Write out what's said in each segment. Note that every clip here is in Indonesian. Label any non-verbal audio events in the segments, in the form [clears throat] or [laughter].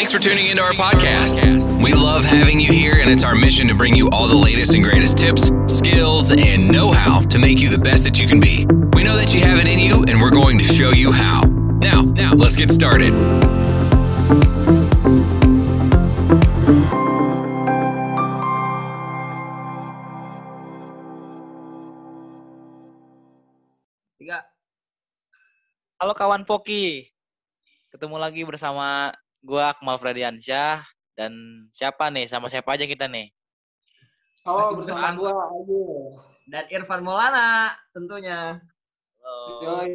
Thanks for tuning into our podcast. We love having you here, and it's our mission to bring you all the latest and greatest tips, skills, and know how to make you the best that you can be. We know that you have it in you, and we're going to show you how. Now, now, let's get started. Tiga. Halo kawan Poki. Ketemu lagi bersama gua Akmal Frediansyah dan siapa nih? Sama siapa aja kita nih? Halo, Masih bersama gua Ayu. Dan Irfan Maulana tentunya. Halo. Yoi.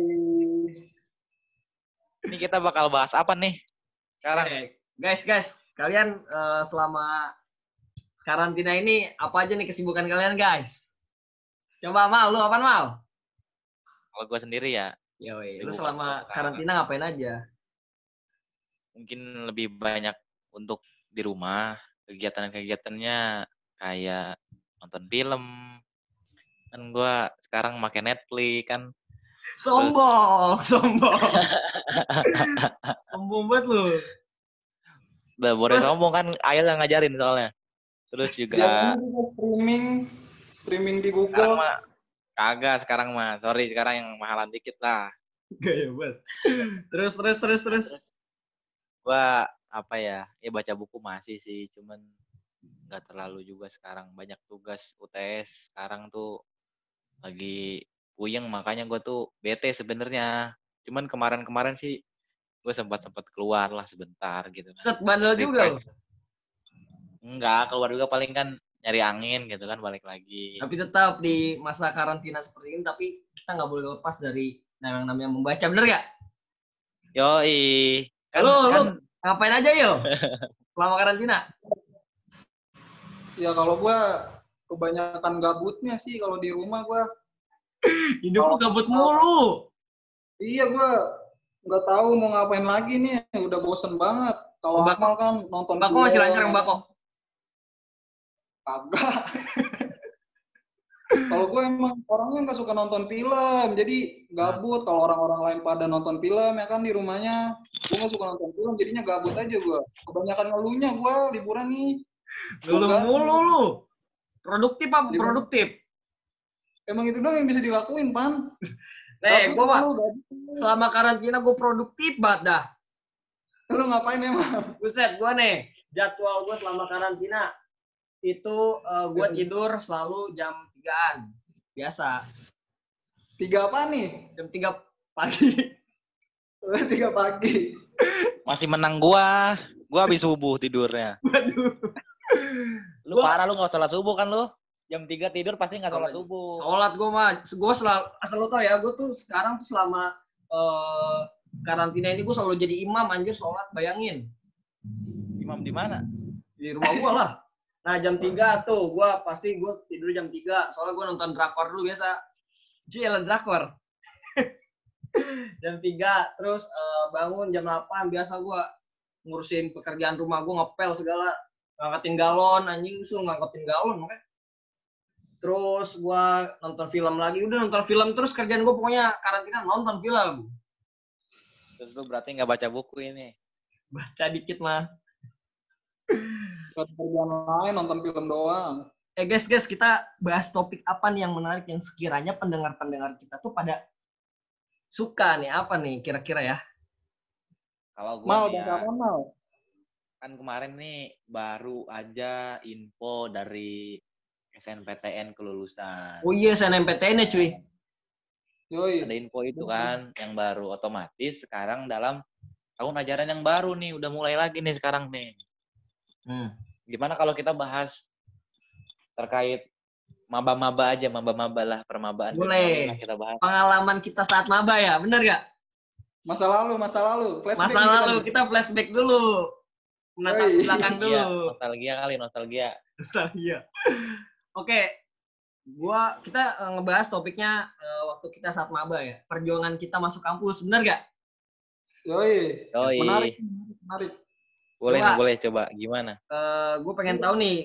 Ini kita bakal bahas apa nih? Sekarang Oke. Guys, guys, kalian eh, selama karantina ini apa aja nih kesibukan kalian, guys? Coba Mal, lu apa Mal? kalau gua sendiri ya Yoi, lu selama karantina ngapain aja? Mungkin lebih banyak untuk di rumah. Kegiatan-kegiatannya kayak nonton film. Kan gua sekarang make Netflix kan. Sombong, sombong. [laughs] sombong banget lu. Udah boleh Terus- ngomong kan Ayel yang ngajarin soalnya. Terus juga juga streaming, streaming di sekarang Google. mah kagak sekarang mah. Sorry sekarang yang mahalan dikit lah. Gaya banget. Terus, terus, terus, terus. Terus gua apa ya? Ya baca buku masih sih, cuman nggak terlalu juga sekarang. Banyak tugas UTS sekarang tuh lagi puyeng makanya gua tuh bete sebenarnya. Cuman kemarin-kemarin sih gue sempat sempat keluar lah sebentar gitu kan. Set bandel juga. Enggak, keluar juga paling kan nyari angin gitu kan balik lagi. Tapi tetap di masa karantina seperti ini, tapi kita nggak boleh lepas dari yang namanya membaca, bener gak? Yoi. Kan, Lu, lu kan ngapain aja yuk? [laughs] Selama karantina? Ya kalau gua kebanyakan gabutnya sih kalau di rumah gua. Hidup lu gabut mulu. Iya gua nggak tahu mau ngapain lagi nih. Udah bosen banget. Kalau Akmal kan nonton Bako masih lancar yang Bako? Kagak. [laughs] kalau gue emang orangnya nggak suka nonton film, jadi gabut. Kalau orang-orang lain pada nonton film ya kan di rumahnya, gue nggak suka nonton film, jadinya gabut aja gue. Kebanyakan ngeluhnya gue liburan nih. Lu Enggak. mulu lu. Produktif apa produktif? Emang itu doang yang bisa dilakuin, Pan. [laughs] Mah lu, gabut. selama karantina gue produktif banget dah. Lu ngapain emang? [laughs] Buset, gue nih, jadwal gue selama karantina, itu eh, gue tidur selalu jam 3-an. Biasa. Tiga apa nih? Jam 3 pagi. Tiga pagi. masih menang gua. Gua habis subuh tidurnya. Waduh. Lu Gua- parah lu nggak sholat subuh kan lu? Jam 3 tidur pasti nggak sholat subuh. Sholat gue mah, gue selalu, asal lo tau ya, gue tuh sekarang tuh selama eh, karantina ini gue selalu jadi imam anjir sholat, bayangin. Imam di mana? Di rumah gue lah. Nah jam 3 tuh, gue pasti gue tidur jam 3, soalnya gue nonton drakor dulu biasa. Cil, drakor. [laughs] jam 3, terus eh, bangun jam 8, biasa gue ngurusin pekerjaan rumah gue ngepel segala. Ngangkatin galon, anjing suruh ngangkatin galon. makanya. Terus gue nonton film lagi, udah nonton film terus kerjaan gue pokoknya karantina nonton film. Terus lu berarti nggak baca buku ini. Baca dikit mah. Gak kerjaan lain, nonton film doang. Eh guys, guys, kita bahas topik apa nih yang menarik yang sekiranya pendengar-pendengar kita tuh pada suka nih apa nih kira-kira ya? Kalau gua udah ya, kapan, Mal? kan kemarin nih baru aja info dari SNPTN kelulusan. Oh iya, SNMPTN ya cuy. Yoi. Ada info itu kan yang baru otomatis sekarang dalam tahun ajaran yang baru nih udah mulai lagi nih sekarang nih. Hmm. Gimana kalau kita bahas terkait maba-maba aja, maba-maba lah permabaan. Boleh. Kita bahas. Pengalaman kita saat maba ya, bener gak? Masa lalu, masa lalu. Flashback Masa lalu kan. kita flashback dulu. Menatap belakang Iya, dulu. nostalgia kali, nostalgia. Nostalgia. Oke, gua kita eh, ngebahas topiknya eh, waktu kita saat maba ya. Perjuangan kita masuk kampus, bener gak? Yoi. Yoi. Menarik, menarik. Boleh Coba. nih, boleh coba gimana? gue Eh, pengen tahu nih.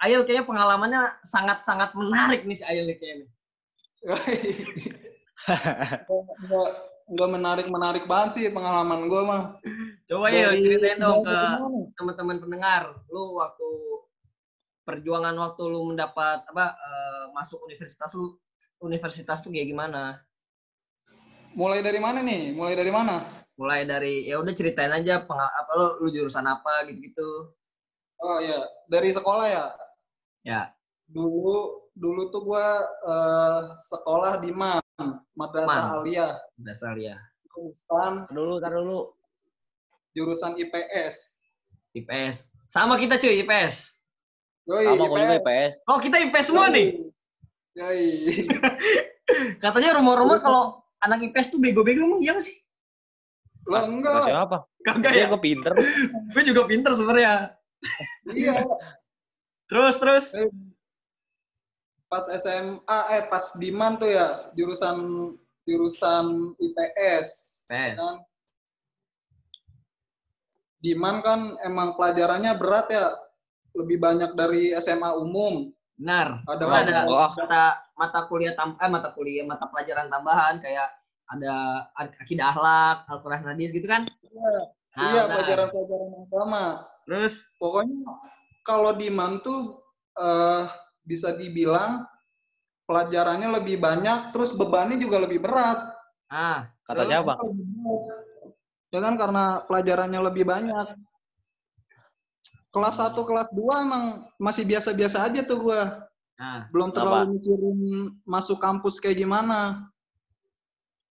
Ayel kayaknya pengalamannya sangat-sangat menarik nih si Ayel nih kayaknya. Nggak- nggak menarik menarik banget sih pengalaman gue mah. Coba ya ceritain dong ke teman-teman pendengar. Lu waktu perjuangan waktu lu mendapat apa eh, masuk universitas lu universitas tuh kayak gimana? Mulai dari mana nih? Mulai dari mana? Mulai dari ya udah ceritain aja peng, apa lu, lu jurusan apa gitu-gitu. Oh iya, dari sekolah ya. Ya. Dulu dulu tuh gue eh, sekolah di MAN, Madrasah MAN. Aliyah, Dasar ya. jurusan Tar dulu, tar dulu. jurusan IPS. IPS. Sama kita cuy IPS. Yoi, Sama gue juga IPS. Oh kita IPS semua nih. Yoi. [laughs] Katanya rumor-rumor kalau anak IPS tuh bego-bego emang iya sih? Lah enggak Kata siapa? Kagak ya. gue pinter. Gue juga pinter sebenarnya. Iya, Terus terus. pas SMA eh pas di MAN tuh ya, jurusan jurusan IPS. IPS. Kan di MAN kan emang pelajarannya berat ya, lebih banyak dari SMA umum. Benar. Ada ada mata mata kuliah tam eh, mata kuliah mata pelajaran tambahan kayak ada akidah akhlak, Al-Qur'an hadis gitu kan? Iya, Nah, iya pelajaran-pelajaran agama. Terus Pokoknya kalau di MAN tuh eh, bisa dibilang pelajarannya lebih banyak, terus bebannya juga lebih berat. ah, Kata Terus? siapa? Ya kan karena pelajarannya lebih banyak. Kelas 1, kelas 2 emang masih biasa-biasa aja tuh gua. nah, Belum terlalu mikirin masuk kampus kayak gimana.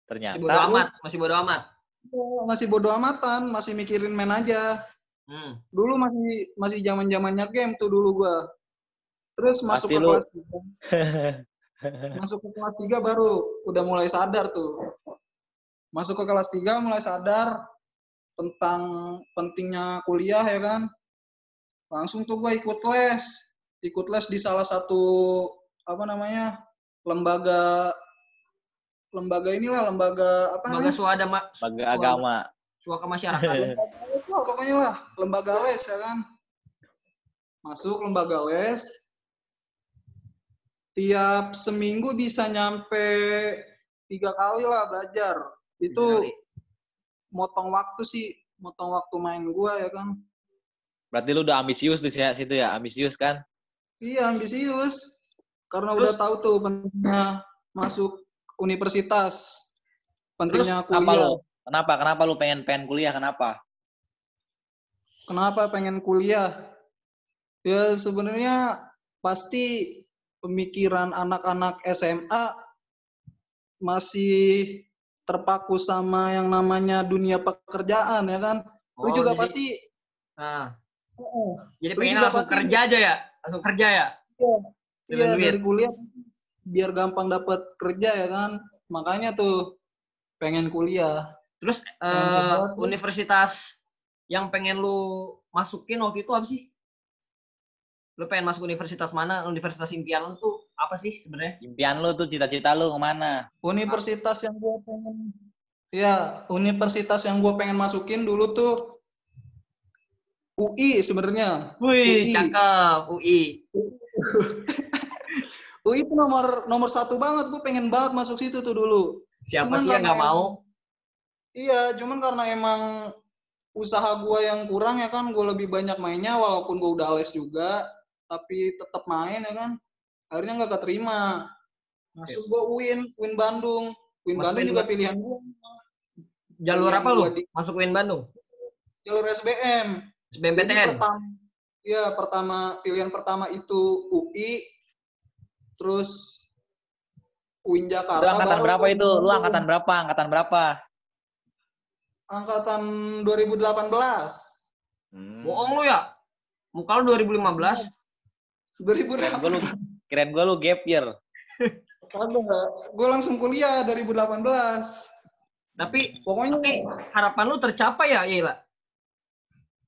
Ternyata. masih bodo amat, masih bodo amat. Masih bodo amatan, masih mikirin main aja. Hmm. Dulu masih masih zaman-zamannya game tuh dulu gua. Terus masuk Pasti ke lu- kelas 3. [laughs] masuk ke kelas 3 baru udah mulai sadar tuh. Masuk ke kelas 3 mulai sadar tentang pentingnya kuliah ya kan. Langsung tuh gue ikut les. Ikut les di salah satu apa namanya? lembaga lembaga inilah lembaga apa Lembaga namanya? suada ma Lembaga agama. suaka masyarakat. [laughs] Wah, pokoknya lah lembaga les ya kan. Masuk lembaga les. Tiap seminggu bisa nyampe tiga kali lah belajar. Itu motong waktu sih, motong waktu main gua ya kan. Berarti lu udah ambisius tuh ya situ ya, ambisius kan? Iya ambisius. Karena Terus- udah tahu tuh pentingnya masuk universitas. Pentingnya Kenapa kuliah. lu? Kenapa? Kenapa lu pengen pengen kuliah? Kenapa? Kenapa pengen kuliah? Ya sebenarnya pasti pemikiran anak-anak SMA masih terpaku sama yang namanya dunia pekerjaan ya kan. Lu Oh, juga jadi- pasti Nah, Oh, jadi Lu pengen langsung pasti- kerja aja ya? Langsung kerja ya? Iya duit. dari kuliah biar gampang dapat kerja ya kan. Makanya tuh pengen kuliah. Terus eh, tuh- universitas yang pengen lu masukin waktu itu apa sih? Lu pengen masuk universitas mana? Universitas impian lu tuh apa sih sebenarnya? Impian lu tuh cita-cita lu ke mana? Universitas yang gua pengen ya, universitas yang gua pengen masukin dulu tuh UI sebenarnya. UI. Wih, cakep UI. [laughs] UI itu nomor nomor satu banget, gue pengen banget masuk situ tuh dulu. Siapa Cuman sih yang nggak mau? Iya, cuman karena emang usaha gua yang kurang ya kan, gue lebih banyak mainnya walaupun gue udah les juga, tapi tetap main ya kan. Akhirnya nggak keterima. Masuk gua UIN, UIN Bandung. UIN Masuk Bandung juga Ba- pilihan gua. Jalur apa lu? di- Masuk UIN Bandung? Jalur SBM. SBMPTN. pertama, ya pertama pilihan pertama itu UI, terus UIN Itu Jakarta. angkatan baru berapa itu? Lu angkatan berapa? Angkatan berapa? Angkatan 2018. Hmm. Bohong lu ya? Muka lu 2015. 2018. Gua lu kirain gua lu gap year. Kagak, gue langsung kuliah 2018. Tapi Pokoknya tapi harapan lu tercapai ya, Yela?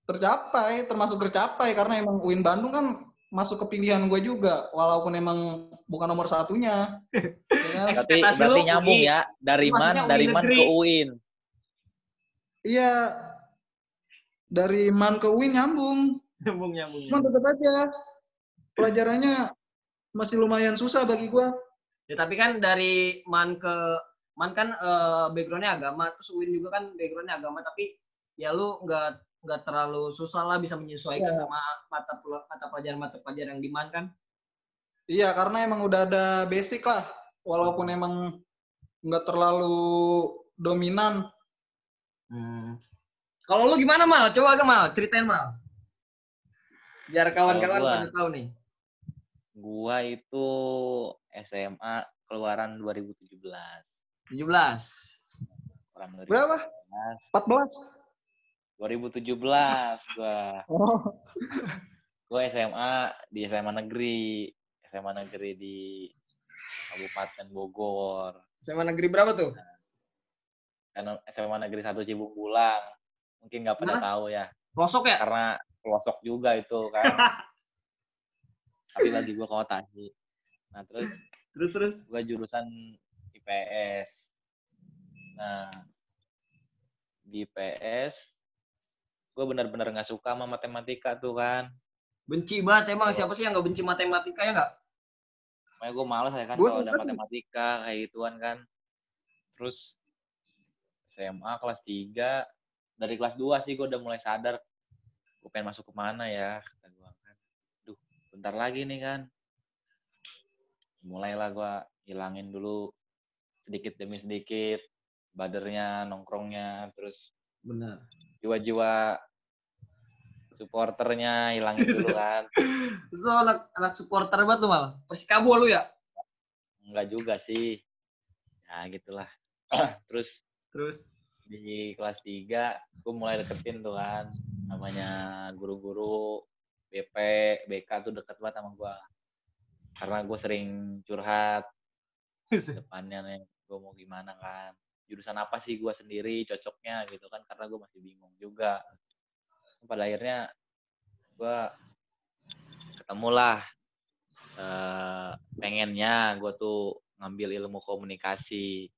tercapai, termasuk tercapai karena emang UIN Bandung kan masuk ke pilihan gue juga, walaupun emang bukan nomor satunya. [laughs] Ya kan? Berarti berarti nyambung UI. ya dari man dari man ke UIN. Iya, dari MAN ke UIN nyambung. Nyambung nyambung. Cuman tetap aja pelajarannya masih lumayan susah bagi gue. Ya, tapi kan dari MAN ke Man kan eh, backgroundnya agama, terus Win juga kan backgroundnya agama, tapi ya lu nggak nggak terlalu susah lah bisa menyesuaikan Iya. sama mata mata pelajaran mata pelajaran yang di Man kan. Iya, karena emang udah ada basic lah. Walaupun emang nggak terlalu dominan. Hmm. Kalau lu gimana mal? Coba agak mal, ceritain mal. Biar kawan-kawan pada tahu nih. Gua itu SMA keluaran 2017. 17. Orang 2017. Berapa? 14? 2017 gua. Oh. Gua SMA di SMA negeri, SMA negeri di Kabupaten Bogor. SMA negeri berapa tuh? Kan SMA negeri 1 Cibung Bulang. Mungkin nggak pada Mana? tahu ya, Pelosok ya? karena pelosok juga itu kan. [laughs] Tapi lagi gua kota sih. Nah, terus Terus terus. gua jurusan IPS. Nah, di IPS gue benar-benar nggak suka sama matematika tuh kan. Benci banget emang siapa sih yang nggak benci matematika ya nggak? Makanya gue males ya kan kalau ada matematika kayak gituan kan. Terus SMA kelas 3 dari kelas 2 sih gue udah mulai sadar gue pengen masuk ke mana ya kata gue kan. Duh, bentar lagi nih kan. Mulailah gue hilangin dulu sedikit demi sedikit badernya, nongkrongnya, terus Benar. jiwa-jiwa supporternya hilangin [laughs] dulu kan. Lu anak anak supporter banget lu mal. Persikabo lu ya? Enggak juga sih. Ya gitulah. [clears throat] terus Terus. di kelas 3 gue mulai deketin tuh kan namanya guru-guru BP, BK tuh deket banget sama gue karena gue sering curhat depannya nih gue mau gimana kan jurusan apa sih gue sendiri cocoknya gitu kan karena gue masih bingung juga pada akhirnya gue ketemulah eh, pengennya gue tuh ngambil ilmu komunikasi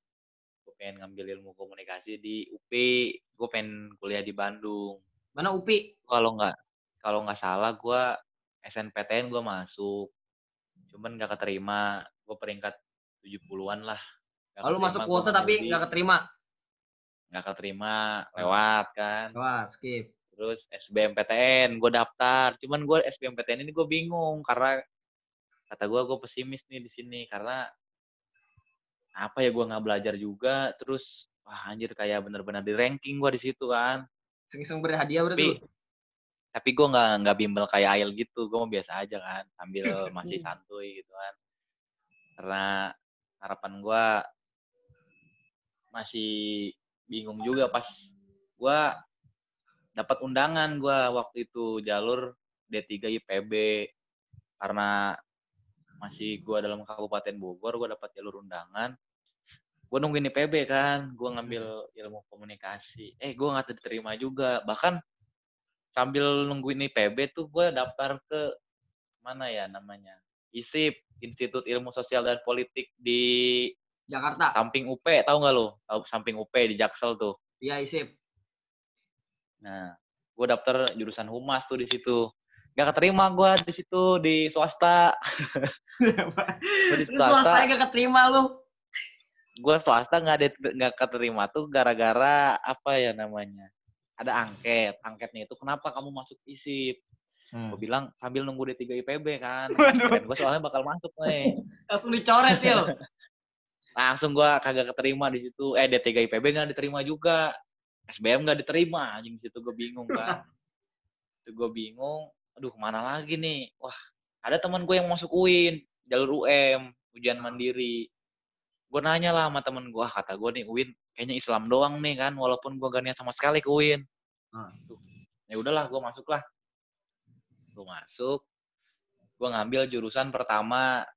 gue pengen ngambil ilmu komunikasi di UP gue pengen kuliah di Bandung Mana Upi? kalau nggak kalau nggak salah gue SNPTN gue masuk cuman nggak keterima gue peringkat 70-an lah Lalu keterima, masuk kuota tapi nggak keterima. nggak keterima lewat kan Wah, skip. Terus SBMPTN gue daftar. Cuman gue SBMPTN ini gue bingung karena kata gue gue pesimis nih di sini karena apa ya gue nggak belajar juga. Terus wah anjir kayak bener-bener di ranking gue di situ kan. Seng-seng beri hadiah berarti. tapi tapi gue nggak nggak bimbel kayak Ail gitu. Gue mau biasa aja kan sambil [laughs] masih santuy gitu kan. Karena harapan gue masih bingung juga pas gue dapat undangan gue waktu itu jalur D3 IPB karena masih gue dalam Kabupaten Bogor gue dapat jalur undangan. Gue nungguin IPB kan gue ngambil ilmu komunikasi. Eh gue nggak diterima juga. Bahkan sambil nungguin IPB tuh gue daftar ke mana ya namanya? ISIP Institut Ilmu Sosial dan Politik di Jakarta. samping UP tahu nggak lo tahu samping UP di Jaksel tuh. Iya, isip. Nah gue daftar jurusan humas tuh di situ. Gak keterima gue di situ di swasta. [laughs] Di Lu swasta. gak keterima lu. gue swasta nggak ada nggak keterima tuh gara-gara apa ya namanya ada angket. Angketnya itu kenapa kamu masuk isip Hmm. gue bilang sambil nunggu D3 IPB kan. Gue soalnya bakal masuk nih. [laughs] Langsung dicoret, Til. [laughs] langsung gue kagak keterima di situ. Eh D3 IPB nggak diterima juga SBM nggak diterima anjing di situ gue bingung kan. [laughs] Itu gue bingung aduh ke mana lagi nih? Wah ada teman gue yang masuk UIN jalur UM ujian mandiri. Gue nanya lah sama temen gue kata gue nih UIN kayaknya Islam doang nih kan walaupun gue gak niat sama sekali ke UIN Ah. Tuh. ya udahlah gue masuk lah. Gue masuk gue ngambil jurusan pertama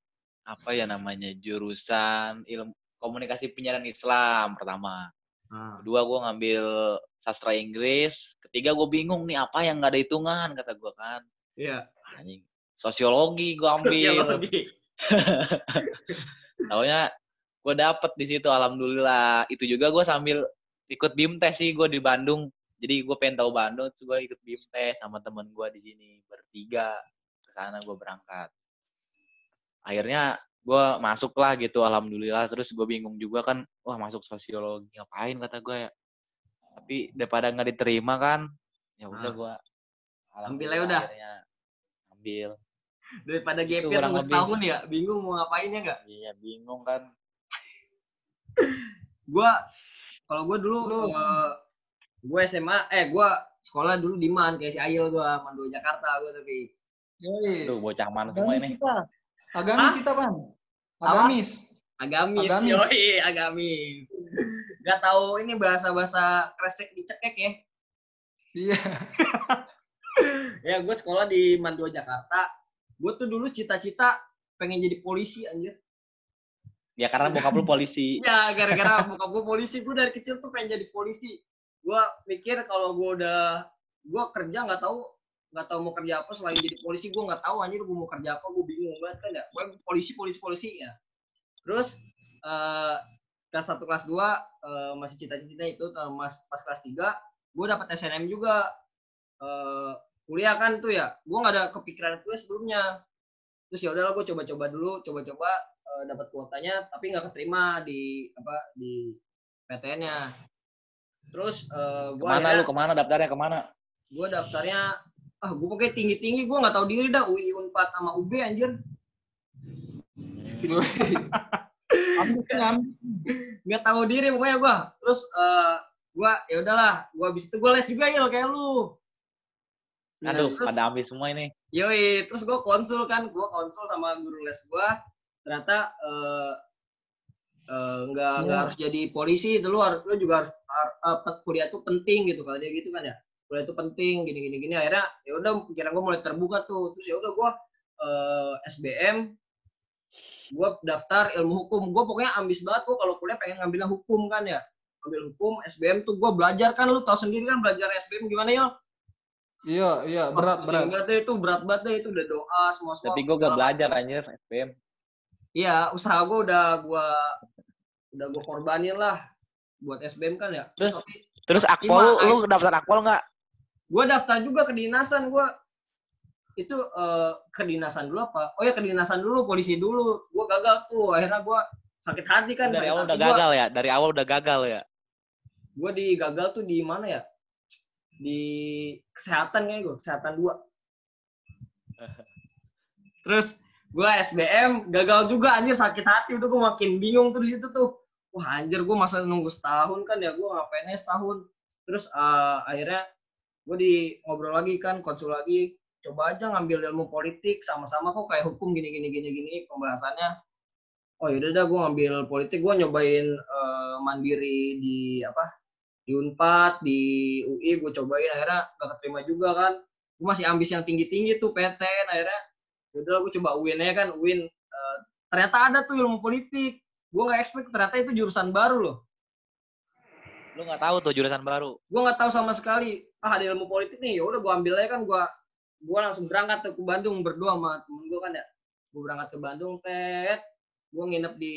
apa ya namanya jurusan ilmu komunikasi penyiaran Islam pertama Ah. kedua gue ngambil sastra Inggris ketiga gue bingung nih apa yang nggak ada hitungan kata gue kan. Iya. anjing. Sosiologi gue ambil. Sosiologi. [laughs] Taunya gue dapet di situ alhamdulillah. Itu juga gue sambil ikut bimtes sih gue di Bandung. Jadi gue pengen tahu Bandung tuh gue ikut bimtes sama temen gue di sini bertiga. Ke sana gue berangkat. Akhirnya gue masuk lah gitu alhamdulillah terus gue bingung juga kan wah masuk sosiologi ngapain kata gue ya tapi daripada nggak diterima kan ya udah Ah. gue Ambil aja udah. ambil Daripada Itu gapir nunggu setahun ya, bingung mau ngapainnya nggak? iya bingung kan Gua kalau gua dulu Lu. eh, gua SMA eh gua sekolah dulu di Man kayak si Ayo gua Mandu Jakarta gua tapi Yoi. tuh bocah mana semua ini kita. Agamis Hah? kita, Pan. Apa? Agamis. agamis, Agamis. yoi agamis. Gak tahu ini bahasa-bahasa kresek dicekek ya. Iya. [laughs] Ya gue sekolah di Mandua Jakarta. Gue tuh dulu cita-cita pengen jadi polisi anjir. ya karena bokap lu polisi [laughs] Ya gara-gara bokap gue polisi, gue dari kecil tuh pengen jadi polisi. Gue mikir kalau gue udah gue kerja nggak tahu nggak tahu mau kerja apa selain jadi polisi. Gue nggak tahu anjir gue mau kerja apa gue bingung banget kan ya? Gue polisi polisi polisi ya. Terus eh, kelas satu kelas dua eh, masih cita-cita itu eh, mas pas kelas tiga gue dapat SNM juga. Eh, kuliah kan tuh ya gue nggak ada kepikiran kuliah sebelumnya. Terus ya udahlah gue coba-coba dulu coba-coba eh, dapat kuotanya tapi nggak keterima di apa di PTN-nya terus eh, gue ke mana lu? ke mana daftarnya? Ke mana? Gue daftarnya ah gue pakai tinggi tinggi gue nggak tahu diri dah UI Unpad sama UB anjir. Nggak tahu diri pokoknya gue terus eh gue ya udahlah gue habis itu gue les juga ya kayak lu. Aduh terus- pada ambil semua ini. Yoi, terus gue konsul kan, gue konsul sama guru les gue, ternyata eh eh, nggak nggak Iya. harus jadi polisi, itu lu, harus, lu juga harus har- apa, kuliah itu penting gitu kalau dia gitu kan ya, kuliah itu penting, gini gini gini, akhirnya ya udah pikiran gue mulai terbuka tuh, terus ya udah gue eh, SBM, gue daftar ilmu hukum, gue pokoknya ambis banget gue kalau kuliah pengen ngambilnya hukum kan ya, ambil hukum, SBM tuh gue belajar kan, lu tahu sendiri kan belajar SBM gimana ya, Iya, iya, berat, berat. Berat deh itu berat banget deh itu udah doa semua semua. tapi gue gak belajar anjir SPM Iya, usaha gue udah gua udah gue korbanin lah buat SBM kan ya. Terus? Tapi terus akpol lu daftar akpol nggak gue daftar juga ke dinasan gue itu eh, kedinasan dulu apa? Oh ya kedinasan dulu, polisi dulu. Gue gagal tuh, akhirnya gue sakit hati kan. dari awal udah gua. gagal ya dari awal udah gagal ya Gue di gagal tuh di mana ya? Di kesehatan kayak gue, kesehatan dua. [laughs] Terus gue SBM gagal juga anjir sakit hati udah gue makin bingung terus itu tuh wah anjir gue masa nunggu setahun kan ya gue ngapainnya setahun terus eh, akhirnya gue di ngobrol lagi kan konsul lagi coba aja ngambil ilmu politik sama-sama kok kayak hukum gini gini gini gini pembahasannya. Oh yaudah dah gue ngambil politik gue nyobain eh, mandiri di apa di Unpad di UI gue cobain akhirnya gak keterima juga kan. Gue masih ambis yang tinggi tinggi tuh PTN akhirnya yaudah gue coba UIN aja kan UIN eh, ternyata ada tuh ilmu politik. Gue nggak expect ternyata itu jurusan baru loh. Lu nggak tahu tuh jurusan baru? Gue nggak tahu sama sekali ah ada ilmu politik nih ya udah gue ambil aja kan gue gue langsung berangkat tuh ke Bandung berdua sama temen gue kan ya. Gue berangkat ke Bandung tet gue nginep di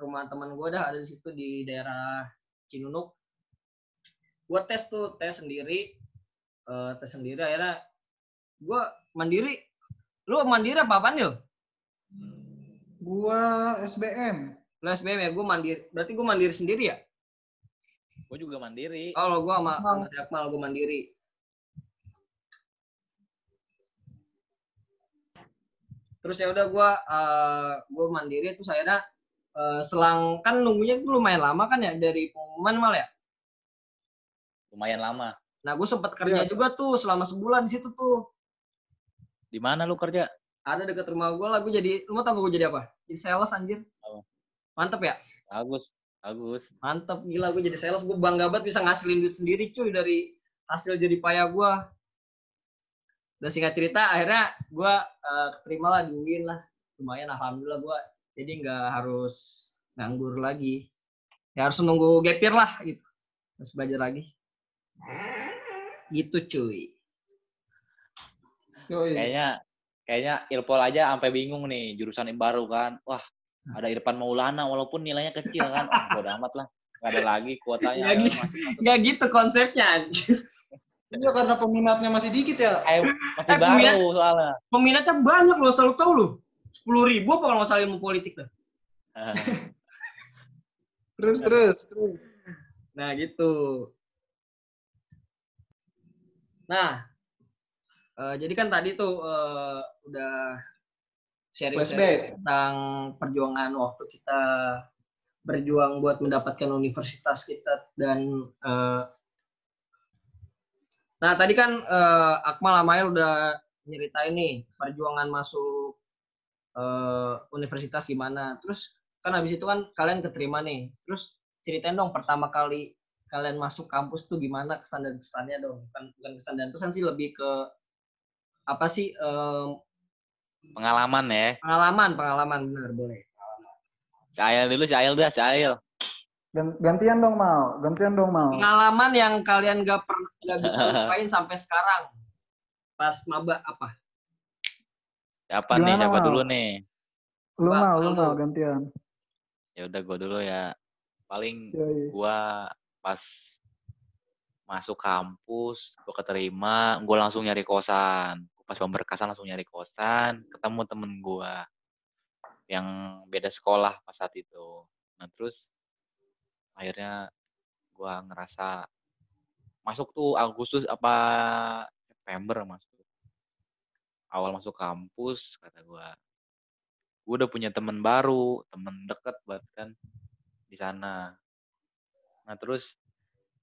rumah teman gue dah ada di situ di daerah Cinunuk. Gue tes tuh tes sendiri eh, tes sendiri akhirnya gue mandiri. Lu mandiri apa apaan yuk Gua SBM. lu SBM ya gue mandiri berarti gue mandiri sendiri ya gue juga mandiri. Kalau gue sama Akmal. sama gue mandiri. Terus ya udah gue gue mandiri terus akhirnya eh, selang kan nunggunya itu lumayan lama kan ya dari pengumuman mal ya? Lumayan lama. Nah gue sempat kerja Iya. juga tuh selama sebulan di situ tuh. Di mana lu kerja? Ada deket rumah gue lah gue jadi lu mau tau gue jadi apa? Jadi sales anjir. Apa? mantep ya? Bagus bagus. Mantep gila gue jadi sales gue bangga banget bisa ngasilin duit sendiri cuy dari hasil jadi payah gue dan singkat cerita akhirnya gue eh, keterima lah di UIN lah. Lumayan alhamdulillah gue jadi nggak harus nganggur lagi. Ya harus nunggu gapir lah gitu. Harus belajar lagi. Gitu cuy. Yoi. kayaknya kayaknya Ilpol aja sampai bingung nih jurusan yang baru kan. Wah ada Irfan Maulana walaupun nilainya kecil kan oh, bodo amat lah nggak ada lagi kuotanya Nggak gitu. nggak gitu konsepnya anjir Iya karena peminatnya masih dikit ya. Eh, masih Eh, peminat- baru soalnya peminatnya banyak loh selalu tahu loh sepuluh ribu apa kalau nggak salah ilmu politik dah. [laughs] Terus terus terus. Nah gitu. Nah, eh, jadi kan tadi tuh eh, udah sharing Flashback. tentang perjuangan waktu kita berjuang buat mendapatkan universitas kita dan eh, nah tadi kan eh, Akmal Amail udah nyeritain nih perjuangan masuk eh, universitas gimana. Terus kan habis itu kan kalian keterima nih. Terus ceritain dong pertama kali kalian masuk kampus tuh gimana kesan dan kesannya dong. Bukan bukan kesan dan pesan sih lebih ke apa sih eh, Pengalaman ya. pengalaman pengalaman benar boleh Ail dulu, Ail dah. Gan- Gantian dong mau, gantian dong mau. pengalaman yang kalian gak pernah gak bisa [laughs] lupain sampai sekarang pas maba apa Siapa nih? Gimana, Siapa Mal? dulu nih? Lu mau, lu mau gantian. Ya udah gue dulu ya. Paling Yoi. gua pas masuk kampus, gua keterima, gua langsung nyari kosan. Pas pemberkasan langsung nyari kosan, ketemu temen gua yang beda sekolah pas saat itu. Nah terus akhirnya gua ngerasa masuk tuh Agustus apa September masuk. Awal masuk kampus kata gua, gua udah punya temen baru, temen deket banget kan di sana. Nah terus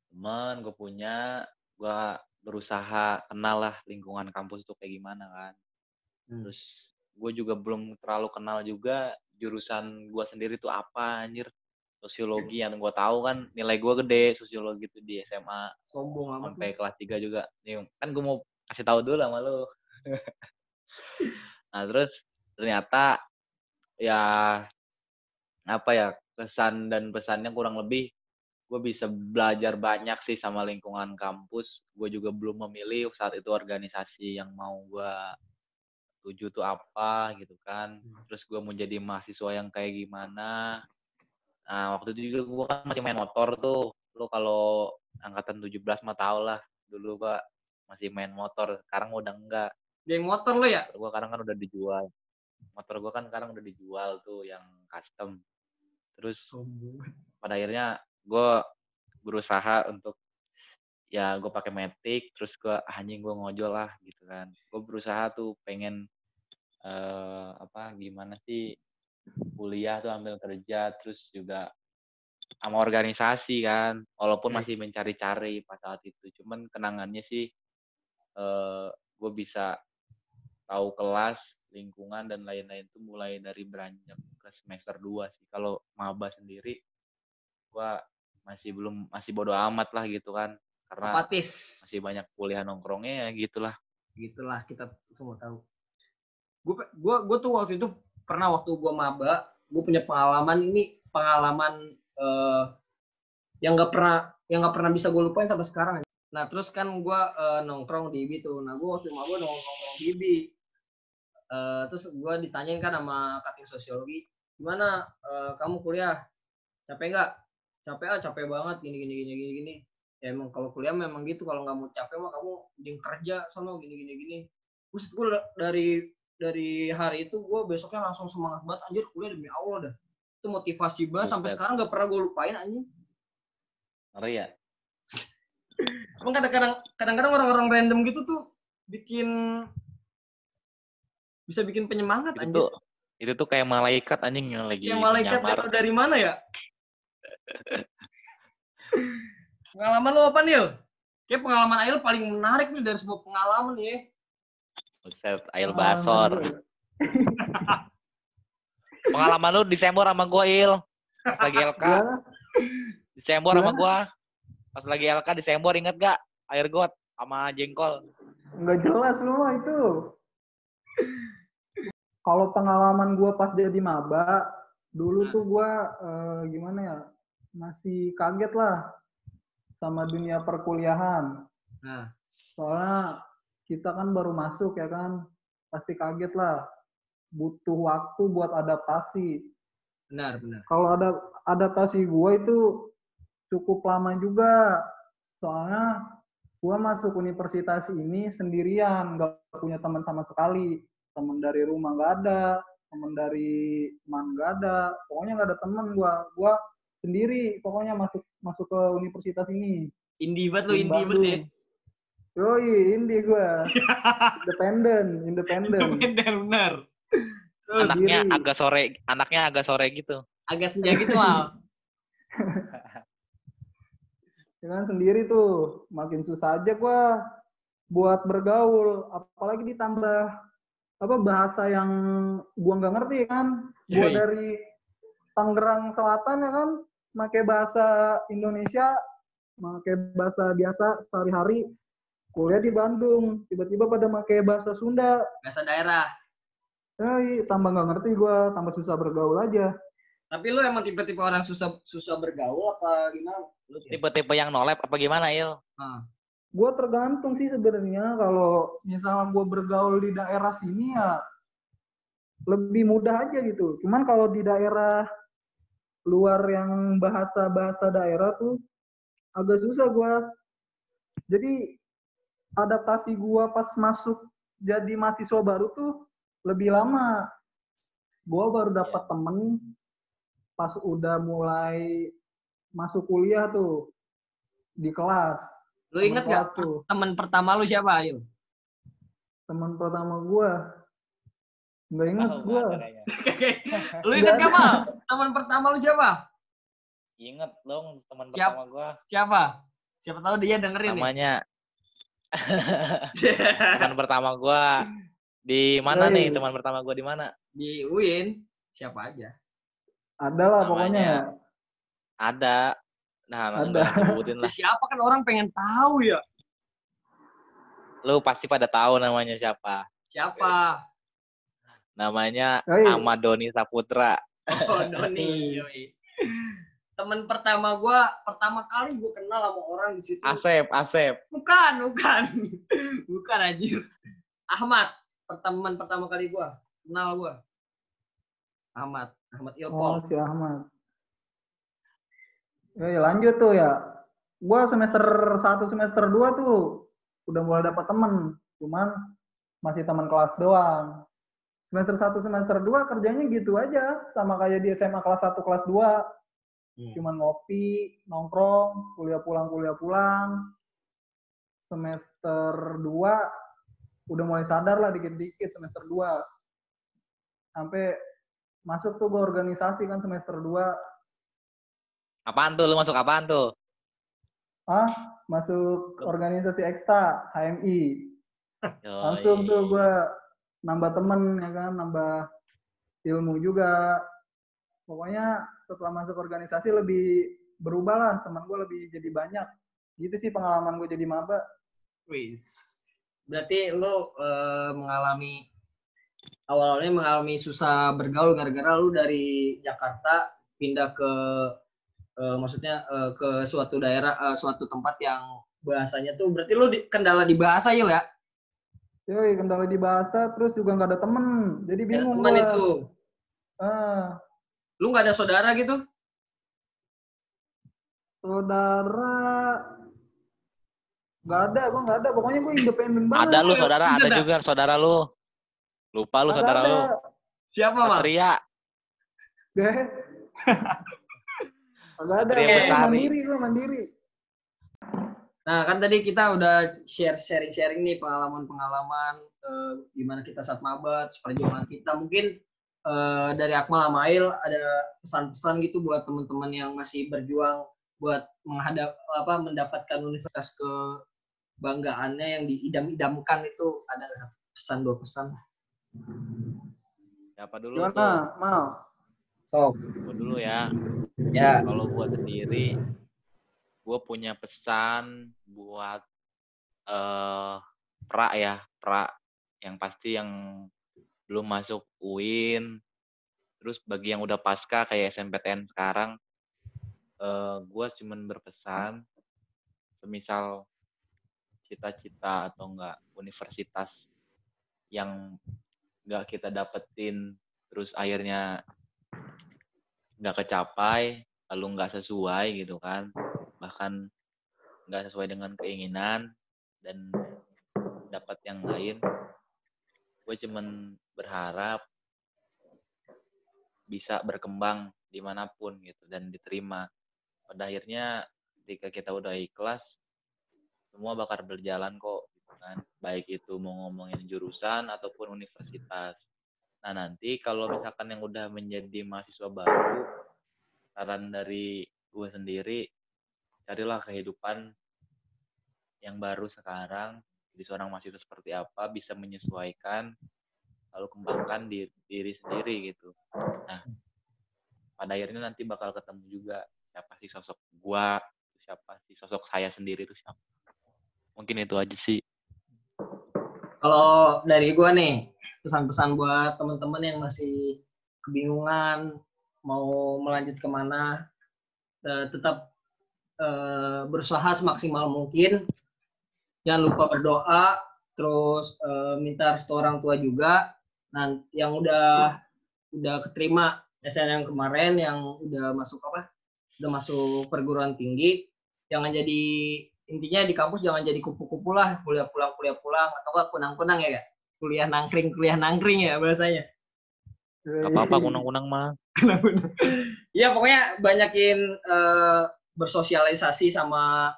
teman gue punya, gue berusaha kenal lah lingkungan kampus itu kayak gimana kan. Hmm. Terus gue juga belum terlalu kenal juga jurusan gue sendiri tuh apa anjir. Sosiologi yang gue tahu kan nilai gue gede sosiologi itu di SMA sombong amat sampai kelas 3 juga. Nih, kan gue mau kasih tahu dulu sama lu. [laughs] nah, terus ternyata ya apa ya kesan dan pesannya kurang lebih gue bisa belajar banyak sih sama lingkungan kampus. Gue juga belum memilih saat itu organisasi yang mau gue tuju tuh apa gitu kan. Terus gue mau jadi mahasiswa yang kayak gimana. Nah waktu itu juga gue kan masih main motor tuh. Lu kalau angkatan 17 mah tau lah. Dulu gue masih main motor. Sekarang udah enggak. geng motor lo ya gue sekarang kan udah dijual. Motor gue kan sekarang udah dijual tuh yang custom. Terus sombong pada akhirnya gue berusaha untuk ya gue pakai metik terus gue anjing gue ngojol lah gitu kan. Gue berusaha tuh pengen eh apa gimana sih kuliah tuh ambil kerja terus juga sama organisasi kan walaupun Hmm. masih mencari-cari pas saat itu. Cuman kenangannya sih eh gue bisa tahu kelas lingkungan dan lain-lain tuh mulai dari beranjak ke semester 2 sih. Kalau maba sendiri gua masih belum masih bodo amat lah gitu kan. Karena apatis. masih banyak kuliah nongkrongnya ya gitulah. Gitulah kita semua tahu. Gue gua gua tuh waktu itu pernah waktu gua maba gue punya pengalaman ini pengalaman eh, yang nggak pernah yang nggak pernah bisa gue lupain sampai sekarang. Nah terus kan gua eh, nongkrong di IBI tuh. Nah gue waktu maba nongkrong di IBI Eh, terus gua ditanyain kan sama kating sosiologi gimana eh, kamu kuliah? Capek nggak capek ah capek banget gini gini gini gini gini. Ya emang kalau kuliah memang gitu kalau nggak mau capek mah kamu mending kerja sono gini gini gini. Terus gue dari dari hari itu gue besoknya langsung semangat banget anjir kuliah demi Allah dah. Itu motivasi banget sampai Buset. sekarang nggak pernah gue lupain anjing. Ngeri ya? [laughs] Emang kadang-kadang kadang-kadang orang-orang random gitu tuh bikin bisa bikin penyemangat itu anjir. tuh itu tuh kayak malaikat anjing yang lagi yang malaikat nyamar. dari mana ya pengalaman lo apa nih kayak pengalaman Ail paling menarik nih dari semua pengalaman nih ya. Buset, Ail Basor. gue. [laughs] Pengalaman lu di Sembor sama gua, Il. Pas lagi LK. Sembor sama gua. Pas lagi LK di Sembor inget gak? Air got sama jengkol. Nggak jelas lu mah itu. Kalau pengalaman gua pas jadi maba, dulu tuh gua eh, gimana ya, masih kaget lah sama dunia perkuliahan. nah Soalnya kita kan baru masuk ya kan, pasti kaget lah. Butuh waktu buat adaptasi. benar benar Kalau ada adaptasi gua itu cukup lama juga. Soalnya gua masuk universitas ini sendirian, nggak punya teman sama sekali. Teman dari rumah nggak ada, temen dari teman nggak ada pokoknya nggak ada temen gua gua sendiri pokoknya masuk masuk ke universitas ini Indie banget lu, di indie banget ya. Yoi, indie gua independen independen Bener, bener. Terus Anaknya sendiri. agak sore, anaknya agak sore gitu. agak senja gitu mal. ya kan sendiri tuh makin susah aja gua buat bergaul apalagi ditambah apa bahasa yang gua nggak ngerti kan gua Yoi. dari Tangerang Selatan ya kan pakai bahasa Indonesia pakai bahasa biasa sehari-hari kuliah di Bandung tiba-tiba pada pakai bahasa Sunda Bahasa daerah. eh tambah nggak ngerti gua tambah susah bergaul aja Tapi lu emang tipe-tipe orang susah susah bergaul apa gimana? Tipe-tipe yang nolep apa gimana, Il? Ah. Gue tergantung sih sebenarnya kalau misalnya gue bergaul di daerah sini ya lebih mudah aja gitu. Cuman kalau di daerah luar yang bahasa-bahasa daerah tuh agak susah gue. Jadi adaptasi gue pas masuk jadi mahasiswa baru tuh lebih lama. Gue baru dapat temen pas udah mulai masuk kuliah tuh di kelas. Lu Temen inget gak tuh? teman pertama lu siapa, Ayo? teman pertama gua nggak inget [laughs] nggak kayaknya. lu inget gak. Mal? Teman pertama lu siapa? Ingat dong teman Siap. pertama gua Siapa? Siapa tahu dia dengerin nih. namanya [laughs] teman pertama gua di mana nih teman pertama gua di mana? Di UIN. Siapa aja? ada lah pokoknya Ada. Nah, Ada. sebutin lah. [laughs] Siapa kan orang pengen tahu ya. Lu pasti pada tahu namanya siapa. Siapa? Namanya. Ahmad Doni Saputra. Oh, Doni. yoi. Temen pertama gua, pertama kali gua kenal sama orang di situ. Asep, Asep. Bukan, bukan. [laughs] bukan anjir. Ahmad, pertemuan pertama kali gua, kenal gua. Ahmad, Ahmad oh Ilpol. si Ahmad ya, ya lanjut tuh ya gua semester 1 semester 2 tuh udah mulai dapat temen cuman masih teman kelas doang semester 1 semester 2 kerjanya gitu aja sama kayak di SMA kelas 1 kelas 2 Hmm. cuman ngopi, nongkrong, kuliah pulang, kuliah pulang. Semester 2 udah mulai sadar lah dikit-dikit semester 2. Sampai masuk tuh gue organisasi kan semester 2. Apaan tuh? Lu masuk apaan tuh? Ah, masuk organisasi ekstra, HMI. [laughs] Langsung tuh gue nambah temen ya kan, nambah ilmu juga. Pokoknya setelah masuk organisasi lebih berubah lah, teman gue lebih jadi banyak. Gitu sih pengalaman gue jadi maba. Wis. Berarti lu eh, mengalami awalnya mengalami susah bergaul gara-gara lu dari Jakarta pindah ke eh, maksudnya eh, ke suatu daerah eh, suatu tempat yang bahasanya tuh berarti lu kendala di bahasa Yul ya? Yoi, kendala di bahasa, terus juga nggak ada temen. Jadi Ada bingung teman gua. itu. Ah, Lu nggak ada saudara gitu? saudara nggak ada, gua nggak ada. Pokoknya gue independen banget. Ada lu saudara, ada juga saudara lu. Lupa lu Nggak saudara ada. lu. Siapa, Mal? Satria. Deh. [laughs] Nggak ada. Satria Gua mandiri, gue mandiri. Nah, kan tadi kita udah share sharing-sharing nih pengalaman-pengalaman eh, gimana kita saat mabat, perjuangan kita. Mungkin eh, dari Akmal sama Ail ada pesan-pesan gitu buat teman-teman yang masih berjuang buat menghadap apa mendapatkan universitas kebanggaannya yang diidam-idamkan itu ada pesan dua pesan. Siapa dulu tuh? Gimana, Mal? So, Gua dulu ya. ya Kalau gua sendiri, gua punya pesan buat eh pra ya, pra yang pasti yang belum masuk UIN, terus bagi yang udah pasca kayak SMPTN sekarang, eh gua cuman berpesan, semisal cita-cita atau enggak universitas yang enggak kita dapetin, terus akhirnya nggak kecapai, lalu nggak sesuai gitu kan, bahkan nggak sesuai dengan keinginan dan dapat yang lain, gue cuman berharap bisa berkembang di mana pun gitu dan diterima. Pada akhirnya ketika kita udah ikhlas semua bakal berjalan kok gitu kan. Baik itu mau ngomongin jurusan ataupun universitas. Nah nanti kalau misalkan yang udah menjadi mahasiswa baru saran dari gue sendiri carilah kehidupan yang baru sekarang di seorang mahasiswa seperti apa bisa menyesuaikan lalu kembangkan diri, diri sendiri gitu. Nah pada akhirnya nanti bakal ketemu juga siapa sih sosok gua siapa sih sosok saya sendiri itu siapa. Mungkin itu aja sih. Kalau dari gua nih, pesan-pesan buat teman-teman yang masih kebingungan mau melanjut ke mana, eh, tetap eh, berusaha semaksimal mungkin. Jangan lupa berdoa, terus eh, minta restu orang tua juga. Nah, yang udah udah keterima SNM kemarin, yang udah masuk apa? Udah masuk perguruan tinggi, jangan jadi intinya di kampus jangan jadi kupu-kupu lah kuliah pulang kuliah pulang atau kunang-kunang ya kak kuliah nangkring kuliah nangkring ya bahasanya apa-apa kunang-kunang mah Iya pokoknya banyakin eh, bersosialisasi sama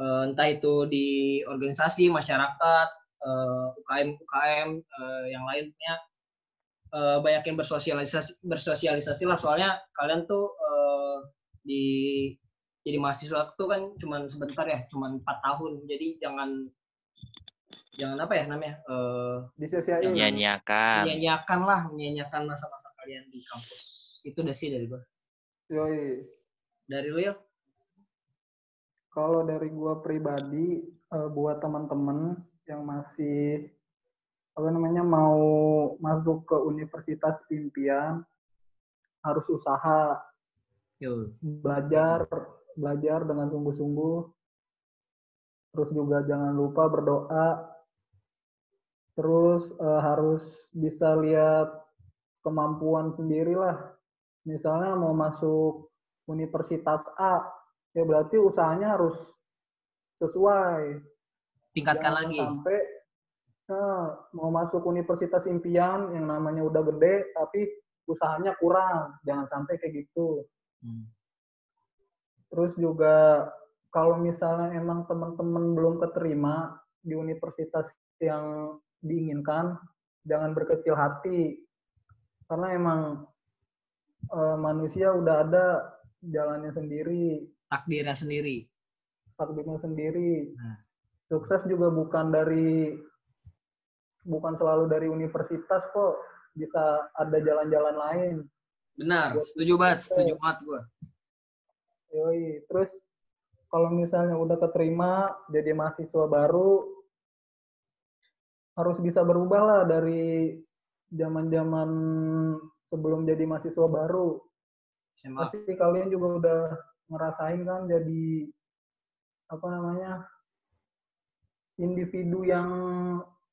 eh, entah itu di organisasi masyarakat eh, UKM UKM eh, yang lainnya. Eh, banyakin bersosialisasi bersosialisasi lah. Soalnya kalian tuh eh, di jadi mahasiswa tuh kan cuman sebentar ya cuman empat tahun. Jadi jangan jangan apa ya namanya eh, Disia-siain. nyanyiakan menyanyiakan lah menyanyiakan masa-masa kalian di kampus. Itu udah sih dari gua. Yoi. dari lu ya Kalau dari gua pribadi eh, buat teman-teman yang masih apa namanya mau masuk ke universitas impian harus usaha. Yo. belajar belajar dengan sungguh-sungguh. Terus juga jangan lupa berdoa. Terus eh, harus bisa lihat kemampuan sendiri lah misalnya mau masuk universitas A ya berarti usahanya harus sesuai. Tingkatkan Jangan lagi. sampai nah, mau masuk universitas impian yang namanya udah gede tapi usahanya kurang. Jangan sampai kayak gitu. Hmm. Terus juga kalau misalnya emang teman-teman belum keterima di universitas yang diinginkan, jangan berkecil hati. Karena emang eh, manusia udah ada jalannya sendiri, takdirnya sendiri takdirnya sendiri. Nah. Sukses juga bukan dari bukan selalu dari universitas kok, bisa ada jalan-jalan lain. benar Buat setuju banget setuju banget gua Yoi. Terus kalau misalnya udah keterima jadi mahasiswa baru harus bisa berubah lah dari zaman-zaman sebelum jadi mahasiswa baru. SMA Pasti kalian juga udah ngerasain kan jadi apa namanya individu yang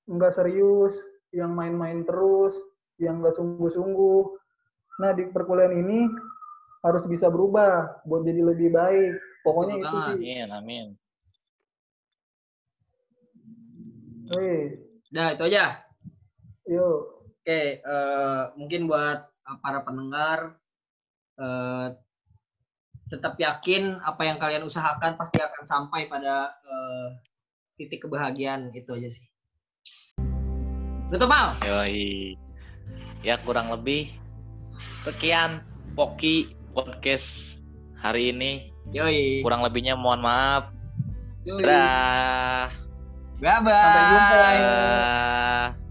enggak serius, yang main-main terus, yang enggak sungguh-sungguh. Nah di perkuliahan ini harus bisa berubah buat jadi lebih baik. Pokoknya Betul itu sih. amin amin Wih, Udah itu aja. yuk. Oke, eh, mungkin buat eh, para pendengar eh, tetap yakin apa yang kalian usahakan pasti akan sampai pada eh, titik kebahagiaan itu aja sih. Tutup mal. Yoi. Ya kurang lebih sekian Poki podcast hari ini. Yoi. Kurang lebihnya mohon maaf. Yoi. Dah. Bye bye. Sampai jumpa. Bye.